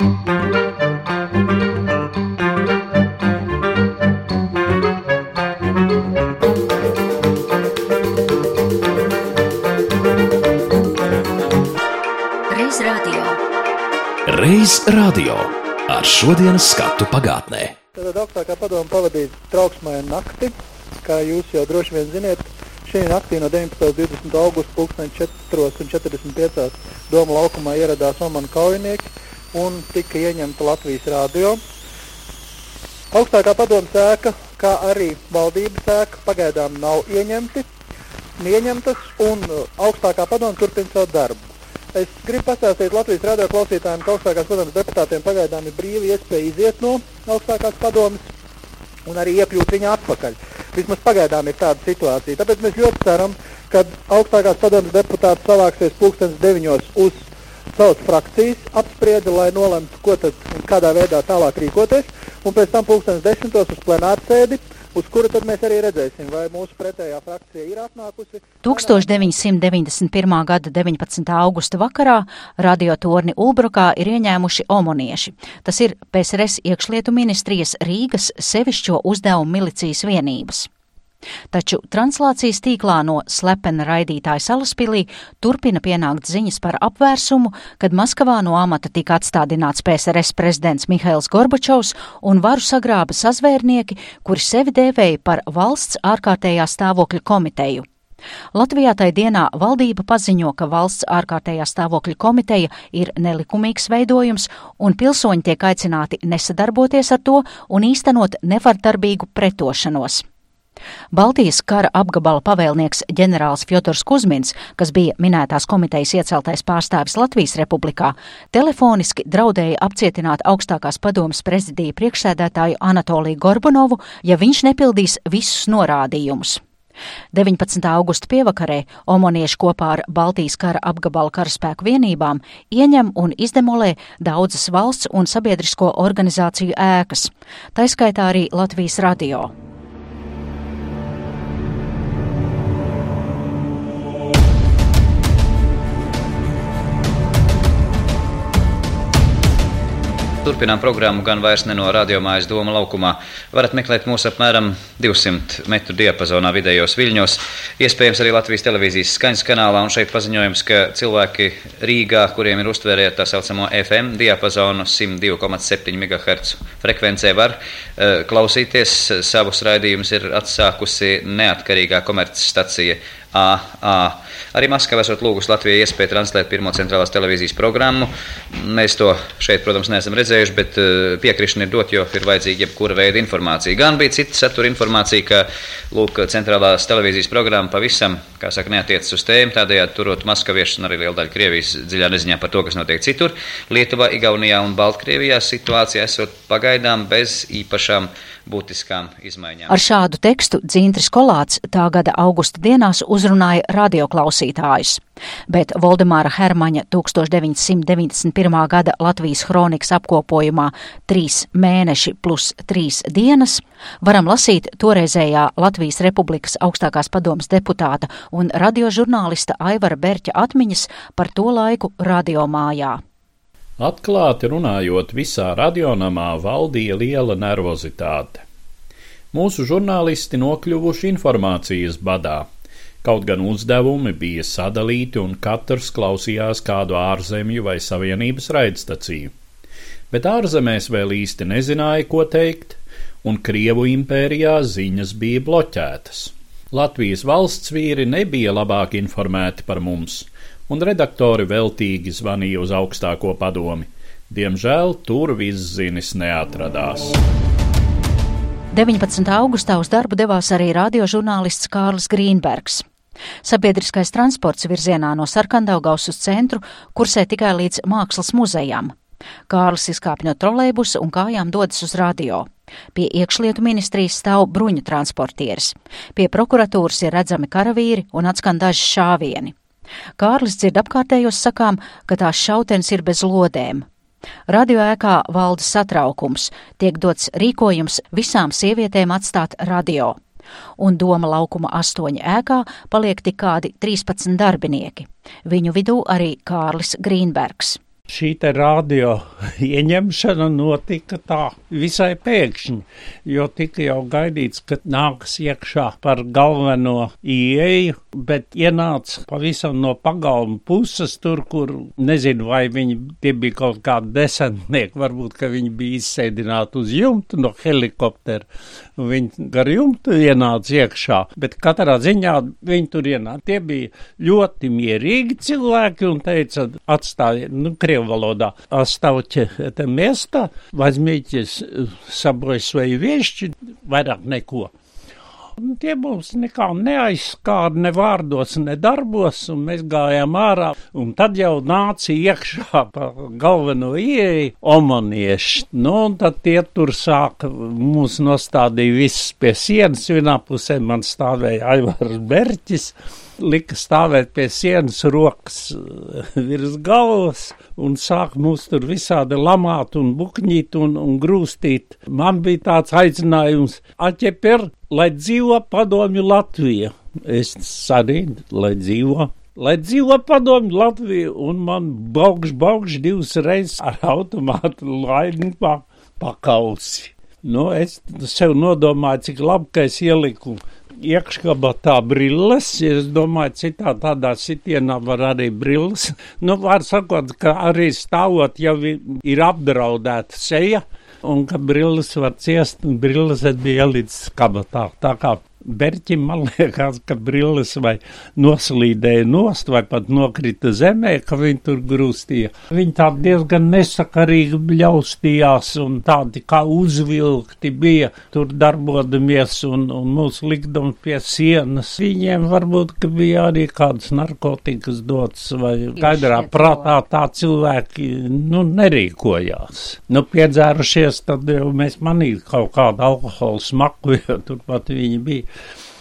Reiz radio. Ar šodienas skatu pagātnē. Tad augstākā padoma pavadīja trauksmēnu nakti, kā jūs jau droši vien ziniet. Šī naktī no 19. līdz 20. augusta pulksten 4.45. Doma laukumā ieradās Omana kaujinieki un tika ieņemta Latvijas radio. Augstākā padoma sēka, kā arī valdības sēka, pagaidām nav ieņemti, ieņemtas un uh, augstākā padoma turpina savu darbu. Es gribu pastāstīt Latvijas radio klausītājiem, ka augstākās padomas deputātiem pagaidām ir brīva iespēja iziet no augstākās padomas un arī iekļūt viņa atpakaļ. Vismaz pagaidām ir tāda situācija. Tāpēc mēs ļoti ceram, ka augstākās padomas deputāti savāksies pulkstens deviņos uz savas frakcijas apspriedi, lai nolemtu, ko tad kādā veidā tālāk rīkoties, un pēc tam pulkstens desmitos uz plenāru sēdi, uz kuru tad mēs arī redzēsim, vai mūsu pretējā frakcija ir atnākusi. 1991. gada 19. augusta vakarā radiotorni Ulbrokā ir ieņēmuši omonieši. Tas ir PSRS iekšlietu ministrijas Rīgas sevišķo uzdevumu milicijas vienības. Taču translācijas tīklā no slepena raidītāja salaspilī turpina pienākt ziņas par apvērsumu, kad Maskavā no amata tika atstādināts PSRS prezidents Mihails Gorbačovs un varu sagrāba sazvērnieki, kuri sevi dēvēja par valsts ārkārtējā stāvokļa komiteju. Latvijā tai dienā valdība paziņo, ka valsts ārkārtējā stāvokļa komiteja ir nelikumīgs veidojums, un pilsoņi tiek aicināti nesadarboties ar to un īstenot nevardarbīgu pretošanos. Baltijas kara apgabala pavēlnieks ģenerālis Fjodors Kuzmins, kas bija minētās komitejas ieceltais pārstāvis Latvijas republikā, telefoniski draudēja apcietināt augstākās padomas prezidija priekšsēdētāju Anatoliju Gorbunovu, ja viņš nepildīs visus norādījumus. 19. augusta pievakarē omonieši kopā ar Baltijas kara apgabala karaspēku vienībām ieņem un izdemolē daudzas valsts un sabiedrisko organizāciju ēkas, taiskaitā arī Latvijas radio. Turpinām programmu gan vairs ne no radiomājas Doma laukumā. Varat meklēt mūs apmēram 200 metru diapazonā vidējos viļņos, iespējams arī Latvijas televīzijas skaņas kanālā, un šeit paziņojums, ka cilvēki Rīgā, kuriem ir uztvērēta tā saucamo FM diapazonu 102,7 MHz frekvencē, var uh, klausīties. Savus raidījumus ir atsākusi neatkarīgā komercstacija. Arī Maskavā esot lūgus Latvijai iespēju translēt pirmo centrālās televīzijas programmu. Mēs to šeit, protams, neesam redzējuši, bet eh, piekrišana ir dot, jo ir vajadzīga jebkura veida informācija. Gan bija cita satura informācija, ka lūk, centrālās televīzijas programma pavisam, kā saka, neatiecas uz tēmu, tādējādi turot maskaviešus un arī liela daļa Krievijas dziļā neziņā par to, kas notiek citur. Lietuvā, Igaunijā un Baltkrievijā situācija esot pagaidām bez īpašām būtiskām izmaiņām. Ar šādu tekstu Dzintris Kolāts tā gada augusta dienās uzrunāja radioklausītājus. Bet Voldemāra Hermaņa 1991. gada Latvijas kronikas apkopojumā Trīs mēneši plus trīs dienas varam lasīt toreizējā Latvijas Republikas augstākās padomas deputāta un radiožurnālista Aivara Berķa atmiņas par to laiku radiomājā. Atklāti runājot, visā radionamā valdīja liela nervozitāte. Mūsu žurnālisti nokļuvuši informācijas badā. Kaut gan uzdevumi bija sadalīti un katrs klausījās kādu ārzemju vai savienības raidstaciju. Bet ārzemēs vēl īsti nezināja, ko teikt, un Krievu impērijā ziņas bija bloķētas. Latvijas valsts vīri nebija labāk informēti par mums, un redaktori veltīgi zvanīja uz augstāko padomi. Diemžēl tur viss zinis neatradās. 19. augustā uz darbu devās arī radiožurnālists Kārlis Grīnbergs. Sabiedriskais transports virzienā no Sarkandaugaus uz centru kursē tikai līdz mākslas muzejam. Kārlis izkāpj no trolejbusa un kājām dodas uz radio. Pie iekšlietu ministrijas stāv bruņu transportieris. Pie prokuratūras ir redzami karavīri un atskan daži šāvieni. Kārlis dzird apkārtējos sakām, ka tās šautenes ir bez lodēm. Radio ēkā valda satraukums, tiek dots rīkojums visām sievietēm atstāt radio. Un doma laukuma astoņa ēkā paliek tik kādi 13 darbinieki. Viņu vidū arī Kārlis Grīnbergs. šī te radio ieņemšana notika tā visai pēkšņi, jo tika jau gaidīts, ka nāks iekšā par galveno ieeju, bet ienāca pavisam no pagalma puses tur, kur nezinu, vai viņi tie bija kaut kādi desantnieki, varbūt, ka viņi bija izsēdināti uz jumtu no helikoptera, un viņi gar jumtu ienāca iekšā, bet katrā ziņā viņi tur ienāca. Tie bija ļoti mierīgi cilvēki un teica, atstājiet, nu, krievu valodā, оставьте это место, возьмите с собой свои вещи, vairāk neko. Tie mums nekā neaizskāra ne vārdos, ne darbos, un mēs gājām ārā. Un tad jau nāca iekšā pa galveno ieeju omanieši. Nu, un tad tie tur sāka mūs nostādīja visus pie sienas. Vienā pusē man stāvēja Aivars Berķis lika stāvēt pie sienas, rokas virs galvas un sāk mūs tur visādi lamāt un bukņīt un, un grūstīt. Man bija tāds aicinājums, atķeper, lai dzīvo padomju Latvija. Es arī, lai dzīvo. Lai dzīvo padomju Latviju, un man baugš, baugš divas reizes ar automātu laidni pa, pakausi. Nu, es sev nodomāju, cik labi, ka es ieliku iekškabatā brilles. Es domāju, citā tādā sitienā var arī brilles. Nu, var sakot, ka arī stāvot jau ir apdraudēta seja. Un ka brilles var ciest, un brilles bija ielicis kabatā. Tā kā Berķim man liekas, ka brilles vai noslīdēja nost, vai pat nokrita zemē, ka viņi tur grūstīja. Viņi tā diezgan nesakarīgi bļaustījās un tādi kā uzvilkti bija tur darbodamies un, un mūs likdam pie sienas. Viņiem varbūt, ka bija arī kādas narkotikas dots vai skaidrā prātā tā cilvēki, nu, nerīkojās. Nu, piedzērušies, tad jau mēs manītu kaut kādu alkoholu smaku, jo turpat viņi bija.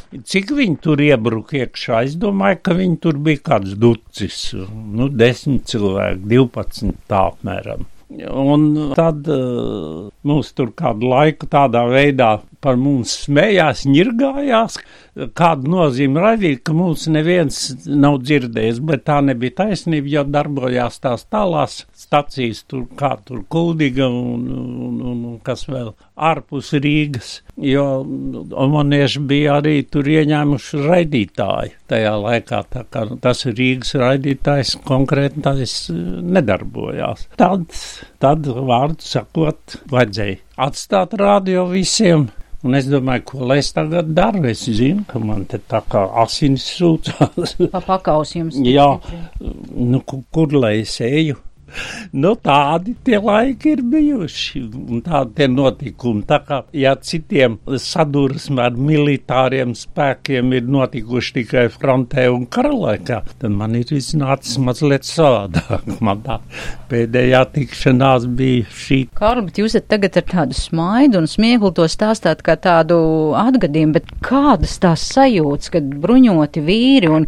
Cik viņi tur iebruka iekšā? Es domāju, ka viņi tur bija kāds ducis, nu, desmit cilvēki, divpadsmit tā apmēram. Un tad uh, mums tur kādu laiku tādā veidā par mums smējās, ņirgājās, kādu nozīmi radīja, ka mums neviens nav dzirdējis, bet tā nebija taisnība, jo darbojās tās tālās stacijas, tur kā tur kuldīga un, un, un, un kas vēl ārpus Rīgas, jo omanieši bija arī tur ieņēmuši raidītāju tajā laikā, tā kā tas Rīgas raidītājs konkrēti tas nedarbojās. Tad, tad vārdu sakot, vajadzēja atstāt radio visiem. Un es domāju, ko lai es tagad daru. Es zinu, ka man te tā kā asinis sūcās. Pa pakaus jums. Jā, nu, kur, kur lai es eju? Nu, tādi tie laiki ir bijuši, un tādi notikumi. Tā kā, ja citiem sadursme ar militāriem spēkiem ir notikuši tikai frontē un karalaikā, tad man ir iznācis mazliet savādāk. Man tā pēdējā tikšanās bija šī. Kārli, bet jūs tagad ar tādu smaidu un smieklu to stāstāt kā tādu atgadījumu, bet kādas tās sajūtas, kad bruņoti vīri un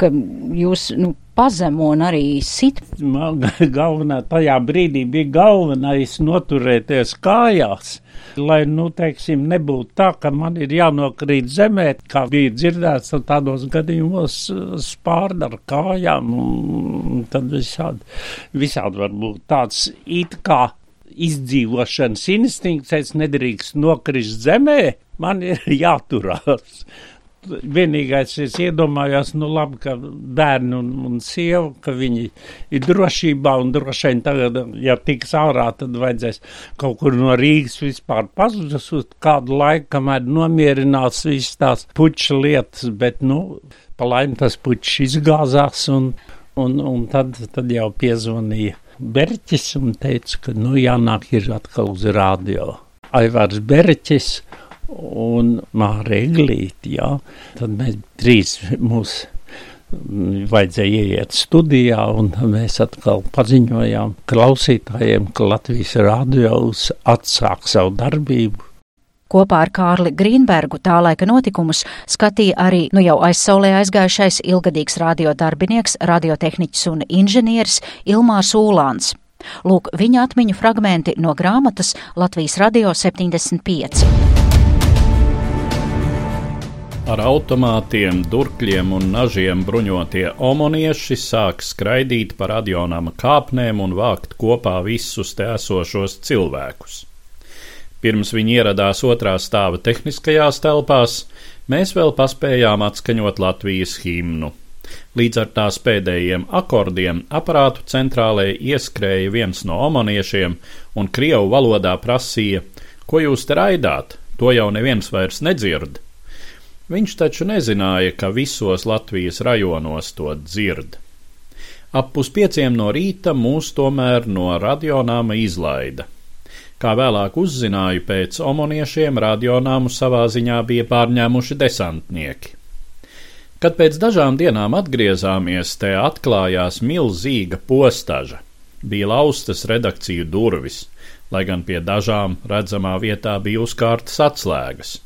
ka jūs, nu, pazemo un arī sit. Man galvenā tajā brīdī bija galvenais noturēties kājās, lai, nu, teiksim, nebūtu tā, ka man ir jānokrīt zemē, kā bija dzirdēts tādos gadījumos spārda ar kājām, un tad visādi, visādi var būt tāds it kā izdzīvošanas instinkts, es nedrīkst nokrist zemē, man ir jāturās vienīgais es iedomājos, nu labi, ka bērni un, un sieva, ka viņi ir drošībā un droši vien tagad, ja tiks ārā, tad vajadzēs kaut kur no Rīgas vispār pazudus uz kādu laiku, kamēr nomierinās visas tās puča lietas, bet, nu, pa laimi tas pučs izgāzās un, un, un tad, tad jau piezvanīja Berķis un teica, ka, nu, jānāk ir atkal uz radio. Aivārs Berķis un Māra Eglīti, jā. Tad mēs trīs mūs vajadzēja ieiet studijā, un mēs atkal paziņojām klausītājiem, ka Latvijas radios atsāk savu darbību. Kopā ar Kārli Grīnbergu tā laika notikumus skatīja arī nu jau aizsaulē aizgājušais ilgadīgs radiodarbinieks, radiotehniķis un inženieris Ilmārs Ūlāns. Lūk, viņa atmiņu fragmenti no grāmatas Latvijas radio 75. Ar automātiem, durkļiem un nažiem bruņotie omonieši sāk skraidīt pa radionāma kāpnēm un vākt kopā visus te esošos cilvēkus. Pirms viņi ieradās otrā stāva tehniskajās telpās, mēs vēl paspējām atskaņot Latvijas himnu. Līdz ar tās pēdējiem akordiem aparātu centrālē ieskrēja viens no omaniešiem un krievu valodā prasīja: Ko jūs te raidāt? To jau neviens vairs nedzird. Viņš taču nezināja, ka visos Latvijas rajonos to dzird. Ap puspieciem no rīta mūs tomēr no radionāma izlaida. Kā vēlāk uzzināju, pēc omoniešiem radionāmu savā ziņā bija pārņēmuši desantnieki. Kad pēc dažām dienām atgriezāmies, te atklājās milzīga postaža. Bija laustas redakciju durvis, lai gan pie dažām redzamā vietā bija uzkārtas atslēgas.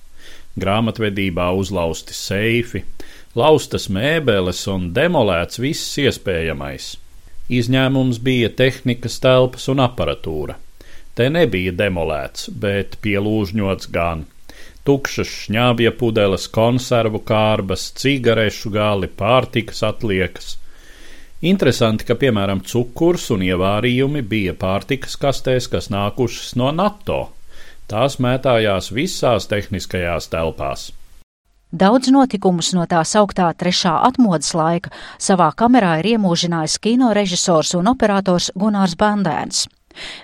Grāmatvedībā uzlausti seifi, laustas mēbeles un demolēts viss iespējamais. Izņēmums bija tehnikas telpas un aparatūra. Te nebija demolēts, bet pielūžņots gan tukšas šņābja pudeles, konservu kārbas, cigarešu gali, pārtikas atliekas. Interesanti, ka piemēram cukurs un ievārījumi bija pārtikas kastēs, kas nākušas no NATO. Tās mētājās visās tehniskajās telpās. Daudz notikumus no tā sauktā trešā atmodas laika savā kamerā ir iemūžinājis kino režisors un operators Gunārs Bandēns.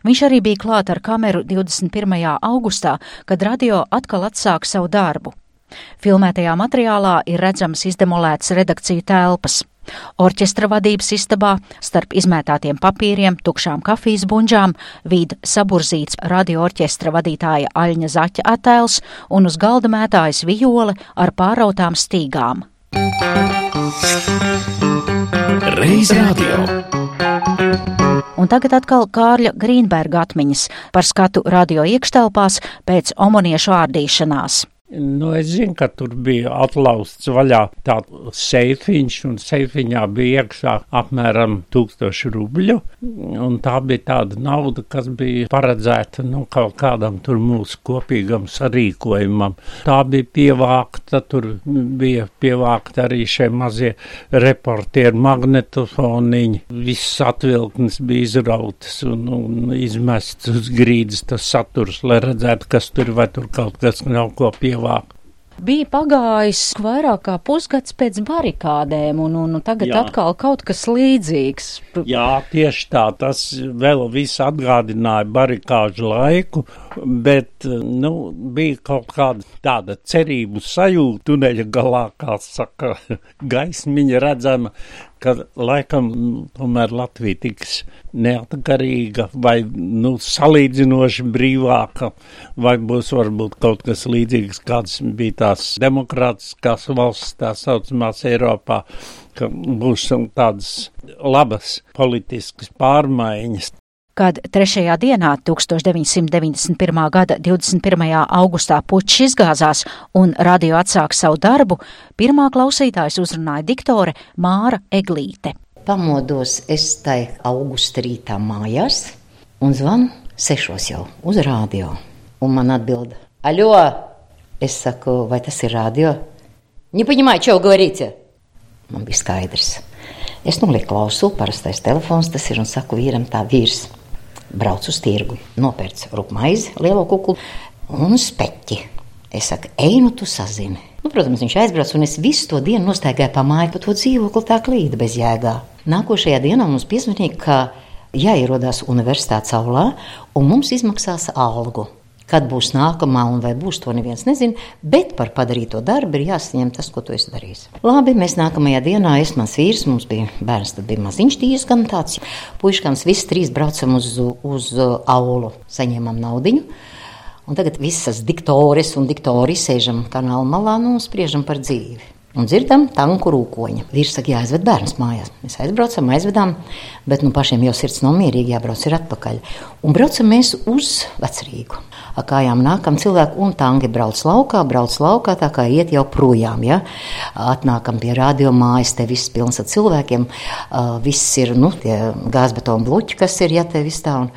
Viņš arī bija klāt ar kameru 21. augustā, kad radio atkal atsāk savu darbu. Filmētajā materiālā ir redzams izdemolēts redakciju telpas. Orķestra vadības istabā starp izmētātiem papīriem, tukšām kafijas buņģām vīd saburzīts radioorķestra vadītāja Aļņa Zaķa attēls un uz galda mētājas viole ar pārautām stīgām. Reiz radio. Un tagad atkal Kārļa Grīnberga atmiņas par skatu radio iekštelpās pēc omoniešu ārdīšanās. Nu, es zinu, ka tur bija atlausts vaļā tāds seifiņš, un seifiņā bija iekšā apmēram tūkstoši rubļu, un tā bija tāda nauda, kas bija paredzēta, nu, kaut kādam mūsu kopīgam sarīkojumam. Tā bija pievākta, tur bija pievākta arī šie mazie reportieri magnetofoniņi, viss atvilknes bija izrautas un, un izmests uz grīdas tas saturs, lai redzētu, kas tur vai tur kaut kas nav ko pievākt ievāk. Bija pagājis vairāk kā pusgads pēc barikādēm, un, un tagad Jā. atkal kaut kas līdzīgs. Jā, tieši tā. Tas vēl viss atgādināja barikāžu laiku, bet nu, bija kaut kāda tāda cerību sajūta tuneļa galā, kā saka, gaismiņa redzama, ka laikam tomēr Latvija tiks neatkarīga vai nu, salīdzinoši brīvāka, vai būs varbūt kaut kas līdzīgs, kāds bija tās demokrātiskās valsts, tā saucamās Eiropā, ka būs tādas labas politiskas pārmaiņas Kad trešajā dienā 1991. gada 21. augustā puķis izgāzās un radio atsāk savu darbu, pirmā klausītājs uzrunāja diktore Māra Eglīte. Pamodos es tai augusta rītā mājās un zvanu sešos jau uz radio. Un man atbild, aļo! Es saku, vai tas ir radio? Не понимаю, что вы говорите. Man bija skaidrs. Es nolieku klausu, parastais telefons tas ir un saku vīram tā vīrs brauc uz tirgu, nopērc rupmaizi, lielo kuklu un speķi. Es saku, ej, nu tu sazini. Nu, protams, viņš aizbrauca, un es visu to dienu nostaigāju pa māju, pa to dzīvokli tā klīda bez jēgā. Nākošajā dienā mums piezvanīja, ka jāierodās universitātes aulā, un mums izmaksās algu. Kad būs nākamā un vai būs to neviens nezina, bet par padarīto darbu ir jāsaņem tas, ko tu esi darījis. Labi, mēs nākamajā dienā, es mans vīrs, mums bija bērns, tad bija maziņš diezgan tāds. Puiškams, visi trīs braucam uz, uz aulu, saņēmām naudiņu. Un tagad visas diktores un diktori sēžam kanāla malā nu, un spriežam par dzīvi. Un dzirdam tanku rūkoņa. Vīrs saka, jāaizved bērns mājās. Mēs aizbraucam, aizvedām, bet nu pašiem jau sirds nav mierīgi, jābrauc ir atpakaļ. Un braucam mēs uz vecrīgu. Ar kājām nākam cilvēku un tangi brauc laukā, brauc laukā, tā kā iet jau projām. Ja? Atnākam pie radio mājas, te viss pilns ar cilvēkiem, uh, viss ir, nu, tie gāzbetona bluķi, kas ir, ja te viss tā. Un,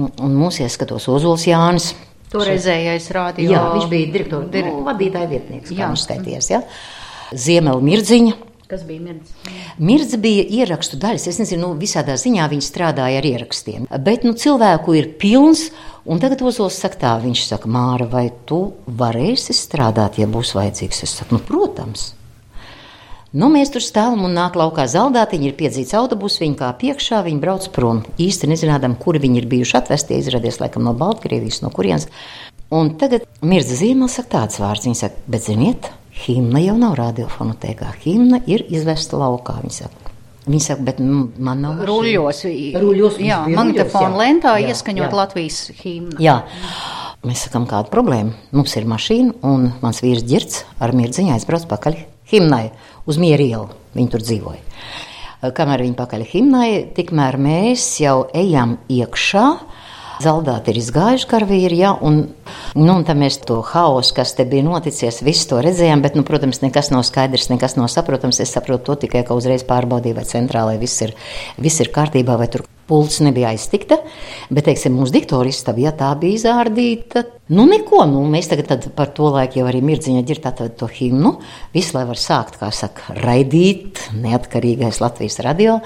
un, un mūs ieskatos Ozols Jānis Toreizējais radio. Jā, viņš bija direktors, Dir- nu, vadītāja vietnieks, kā Jā. viņš skaities. Ja? Ziemela Mirdziņa. Kas bija mirdz? Mirdz bija ierakstu daļas. Es nezinu, nu, visādā ziņā viņi strādāja ar ierakstiem. Bet nu, cilvēku ir pilns. Un tagad Ozols saka, tā, viņš saka, Māra, vai tu varēsi strādāt, ja būs vajadzīgs? Es saku, nu, protams. Nu, mēs tur stāvam un nāk laukā zaldātiņi, ir piedzīts autobus, viņi kā piekšā, viņi brauc prom. Īsti nezinām, kur viņi ir bijuši atvesti, izradies laikam no Baltkrievijas, no kurienes. Un tagad Mirza Zīmēl saka tāds vārds, viņa saka, bet ziniet, himna jau nav radiofonotēkā, himna ir izvesta laukā, viņa saka. Viņa saka, bet man nav mašīna." Ruļļos, Ruļļos, jā, magnetofona lentā Jā, ieskaņot jā. Latvijas himnu. Jā. Mēs sakām, kāda problēma. Mums ir mašīna, un mans vīrs ģirds ar mirdziņu aizbrauc pakaļ himnai uz mieru ielu. Viņi tur dzīvoja. Kamēr viņi pakaļ himnai, tikmēr mēs jau ejam iekšā. Zaldāti ir izgājuši karavīri, ja, un, nu, un tam mēs to haosu, kas te bija noticies, visu to redzējām, bet, nu, protams, nekas nav skaidrs, nekas nav saprotams. Es saprotu to tikai, ka uzreiz pārbaudīju, vai centrālai viss ir, viss ir kārtībā, vai tur pults nebija aiztikta, bet, teiksim, mūsu diktora istaba, ja tā bija izārdīta, nu neko, nu, mēs tagad par to laiku jau arī mirdziņa ģirt atved to himnu, visu, lai var sākt, kā saka, raidīt neatkarīgais Latvijas radio,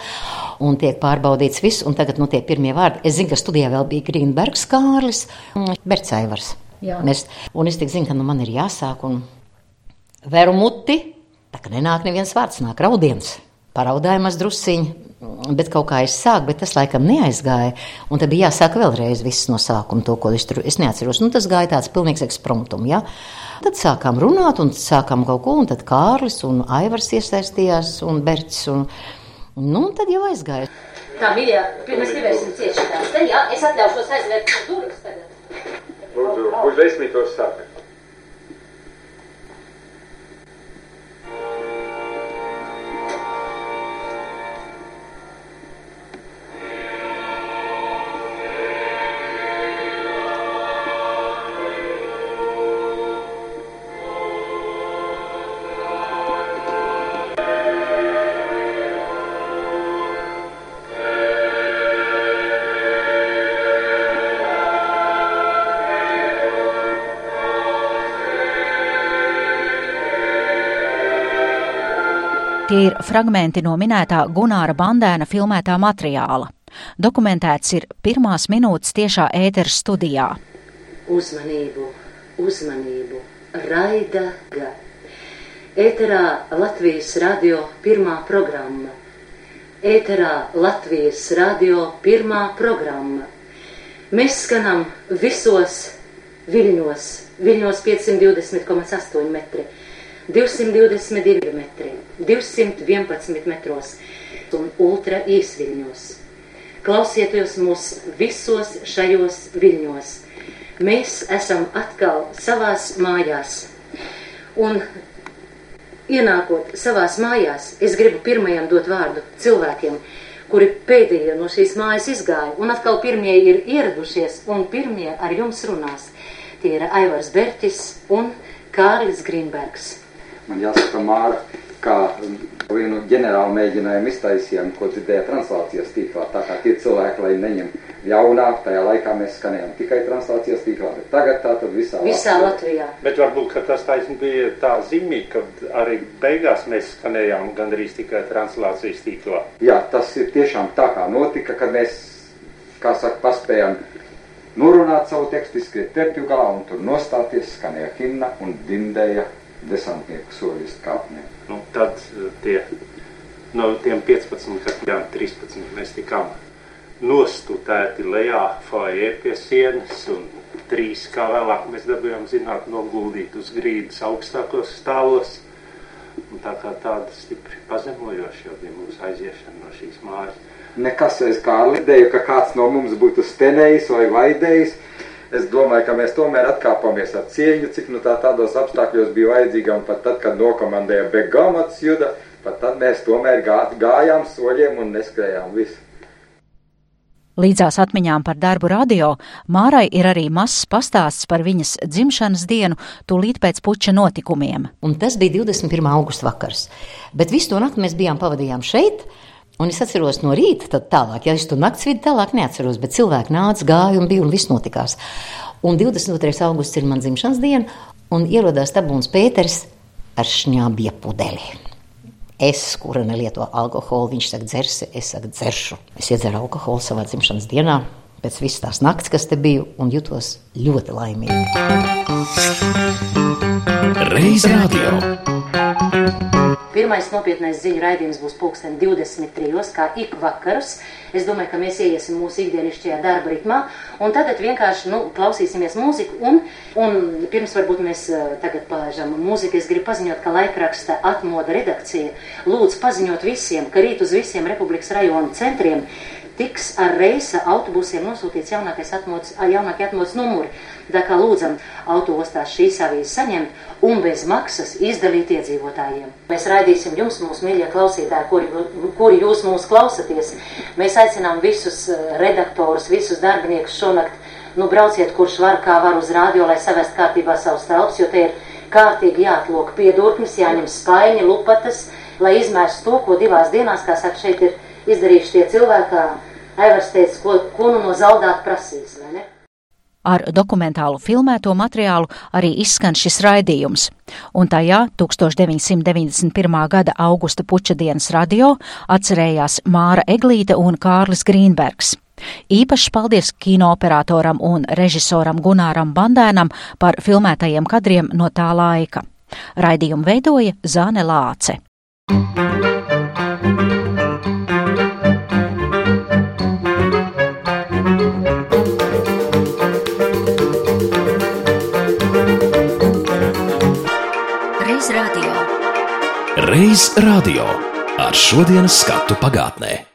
un tiek pārbaudīts viss, un tagad, nu, tie pirmie vārdi, es zinu, ka studijā vēl bija Grīnbergs Kārlis, un Bercaivars. Jā. Mēs, un es tik zinu, ka, nu, man ir jāsāk, un veru muti, tā kā nenāk neviens vārds, nāk raudiens. Paraudājumas drusciņi, bet kaut kā es sāku, bet tas laikam neaizgāja. Un tad bija jāsāk vēlreiz viss no sākuma, to, ko es tur es neatceros. Nu, tas gāja tāds pilnīgs ekspromptum. Ja? Tad sākām runāt, un sākām kaut ko, un tad Kārlis un Aivars iesaistījās, un Berķis. Un, nu, un tad jau aizgāja. Tā, mīļā, mēs nevarēsim cieši tās. Te, jā, es atļaušos aizvērt durvis tagad. Lūdzu, uz desmitos saka. Tie ir fragmenti no minētā Gunāra Bandēna filmētā materiāla. Dokumentēts ir pirmās minūtes tiešā ēteras studijā. Uzmanību, uzmanību, raida ga. Ēterā Latvijas radio pirmā programma. Ēterā Latvijas radio pirmā programma. Mēs skanam visos viļņos, viļņos 520,8 metri, 222 metri, 211 metros un ultra īsviļņos. Klausieties mūs visos šajos viļņos. Mēs esam atkal savās mājās. Un ienākot savās mājās, es gribu pirmajam dot vārdu cilvēkiem, kuri pēdējie no šīs mājas izgāja, un atkal pirmie ir ieradušies, un pirmie ar jums runās. Tie ir Aivars Berķis un Kārlis Grīnbergs. Man jāsaka, Māra, kā um, vienu ģenerālu mēģinājumu iztaisījām, ko dzirdēja translācijas tīklā. Tā kā tie cilvēki, lai neņem ļaunā, tajā laikā mēs skanējām tikai translācijas tīklā, bet tagad tā tad visā, Visā Latvijā. Bet varbūt ka tas taisn bija tā zīmīgi, ka arī beigās mēs skanējām gandrīz tikai translācijas tīklā. Jā, tas ir tiešām tā kā notika, kad mēs, kā saka, paspējām norunāt savu tekstu, izskriet terpju galā un tur nostāties, skanēja himna un dindēja desantnieku soļus kāpnēm. Nu, tad eh, tie, no tiem 15 gadiem, 13 mēs tikām nostutēti lejā foajē pie sienas un trīs, kā vēlāk mēs dabījām zināt, noguldīt uz grīdas augstākos stāvos. Un tā kā tāda stipri pazemojoša jau bija mūsu aiziešana no šīs mājas. Nekas aiz kā lidēju, ka kāds no mums būtu stenējis vai vaidējis. Es domāju, ka mēs tomēr atkāpāmies ar cieņu, cik nu tā tādos apstākļos bija vajadzīga, un pat tad, kad nokomandēja Begamats juda, pat tad mēs tomēr gā, gājām soļiem un neskrējām visu. Līdzās atmiņām par darbu radio Mārai ir arī mazs pastāsts par viņas dzimšanas dienu tūlīt pēc puča notikumiem. Un tas bija 21. augusta vakars. Bet visu to nakti mēs bijām pavadījām šeit. Un es atceros no rīta, tad tālāk, ja es tur naktas vidu tālāk neatceros, bet cilvēki nāca, gāja un bija un viss notikās. Un 22. augusts ir mans dzimšanas diena, un ierodās Tabūns Pēters ar šņābja pudeli. Es, kura nelieto alkoholu, viņš saka, dzersi, es saku, dzeršu. Es iedzeru alkoholu savā dzimšanas dienā, pēc visas tās nakts, kas te biju, un jutos ļoti laimīgi. Reiz radio. Pirmais nopietnais ziņu raidījums būs pulksten 23. kā ik vakarus. Es domāju, ka mēs ieiesim mūsu ikdienišķajā darba ritmā, un tagad vienkārši nu, klausīsimies mūziku. Un, un pirms varbūt mēs uh, tagad palaižam mūziku, es gribu paziņot, ka laikraksta atmoda redakcija lūdz paziņot visiem, ka rīt uz visiem Republikas rajonu centriem tiks ar reisa autobusiem nosūtīts jaunākais atmodas, jaunākie atmodas numuri. Tā kā lūdzam autoostās šīs avīzes saņemt un bez maksas izdalīt iedzīvotājiem. Mēs raidīsim jums, mūsu mīļie klausītāji, kuri, kuri jūs mūs klausaties. Mēs aicinām visus redaktorus, visus darbiniekus šonakt, nu brauciet, kurš var, kā var uz rādio, lai savest kārtībā savus telpas, jo te ir kārtīgi jāatlok piedurknis, jāņem spaiņi, lupatas, lai izmērstu to, ko divās dienās, kā saka, šeit ir izdarījuši tie cilvēki, Teica, ko, ko nu no zaudāt prasīs, vai ne? Ar dokumentālu filmēto materiālu arī izskan šis raidījums, un tajā 1991. gada augusta puča dienas radio atcerējās Māra Eglīte un Kārlis Grīnbergs. Īpašs paldies kinoperatoram un režisoram Gunāram Bandēnam par filmētajiem kadriem no tā laika. Raidījumu veidoja Zāne Lāce. Reiz radio. Reiz radio ar šodienas skatu pagātnē.